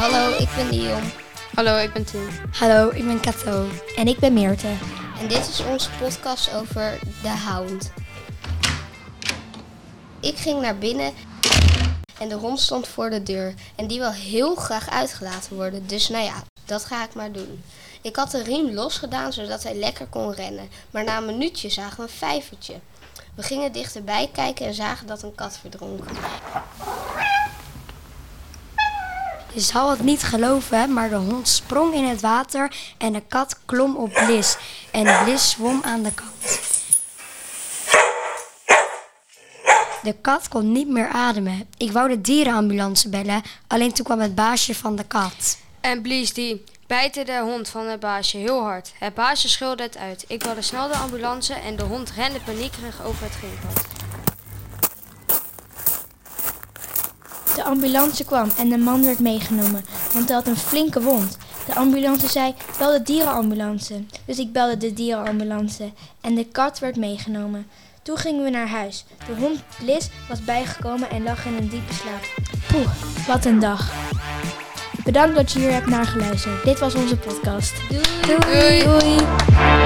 ben Dion Hallo, ik ben Tim. Hallo, ik ben Kato. En ik ben Meerte. en dit is onze podcast over de hound. Ik ging naar binnen en de hond stond voor de deur en die wil heel graag uitgelaten worden. Dus nou ja, dat ga ik maar doen. Ik had de riem losgedaan zodat hij lekker kon rennen, maar na een minuutje zagen we een vijvertje. We gingen dichterbij kijken en zagen dat een kat verdronk. Je zal het niet geloven, maar de hond sprong in het water en de kat klom op Bliss. En Bliss zwom aan de kant. De kat kon niet meer ademen. Ik wou de dierenambulance bellen, alleen toen kwam het baasje van de kat. En Blies die bijtte de hond van het baasje heel hard. Het baasje schreeuwde het uit. Ik wilde snel de ambulance en de hond rende paniekerig over het greenpad. De ambulance kwam en de man werd meegenomen, want hij had een flinke wond. De ambulance zei, bel de dierenambulance. Dus ik belde de dierenambulance en de kat werd meegenomen. Toen gingen we naar huis. De hond Liz was bijgekomen en lag in een diepe slaap. Poeh, wat een dag. Bedankt dat je hier hebt naar geluisterd. Dit was onze podcast. Doei! Doei. Doei.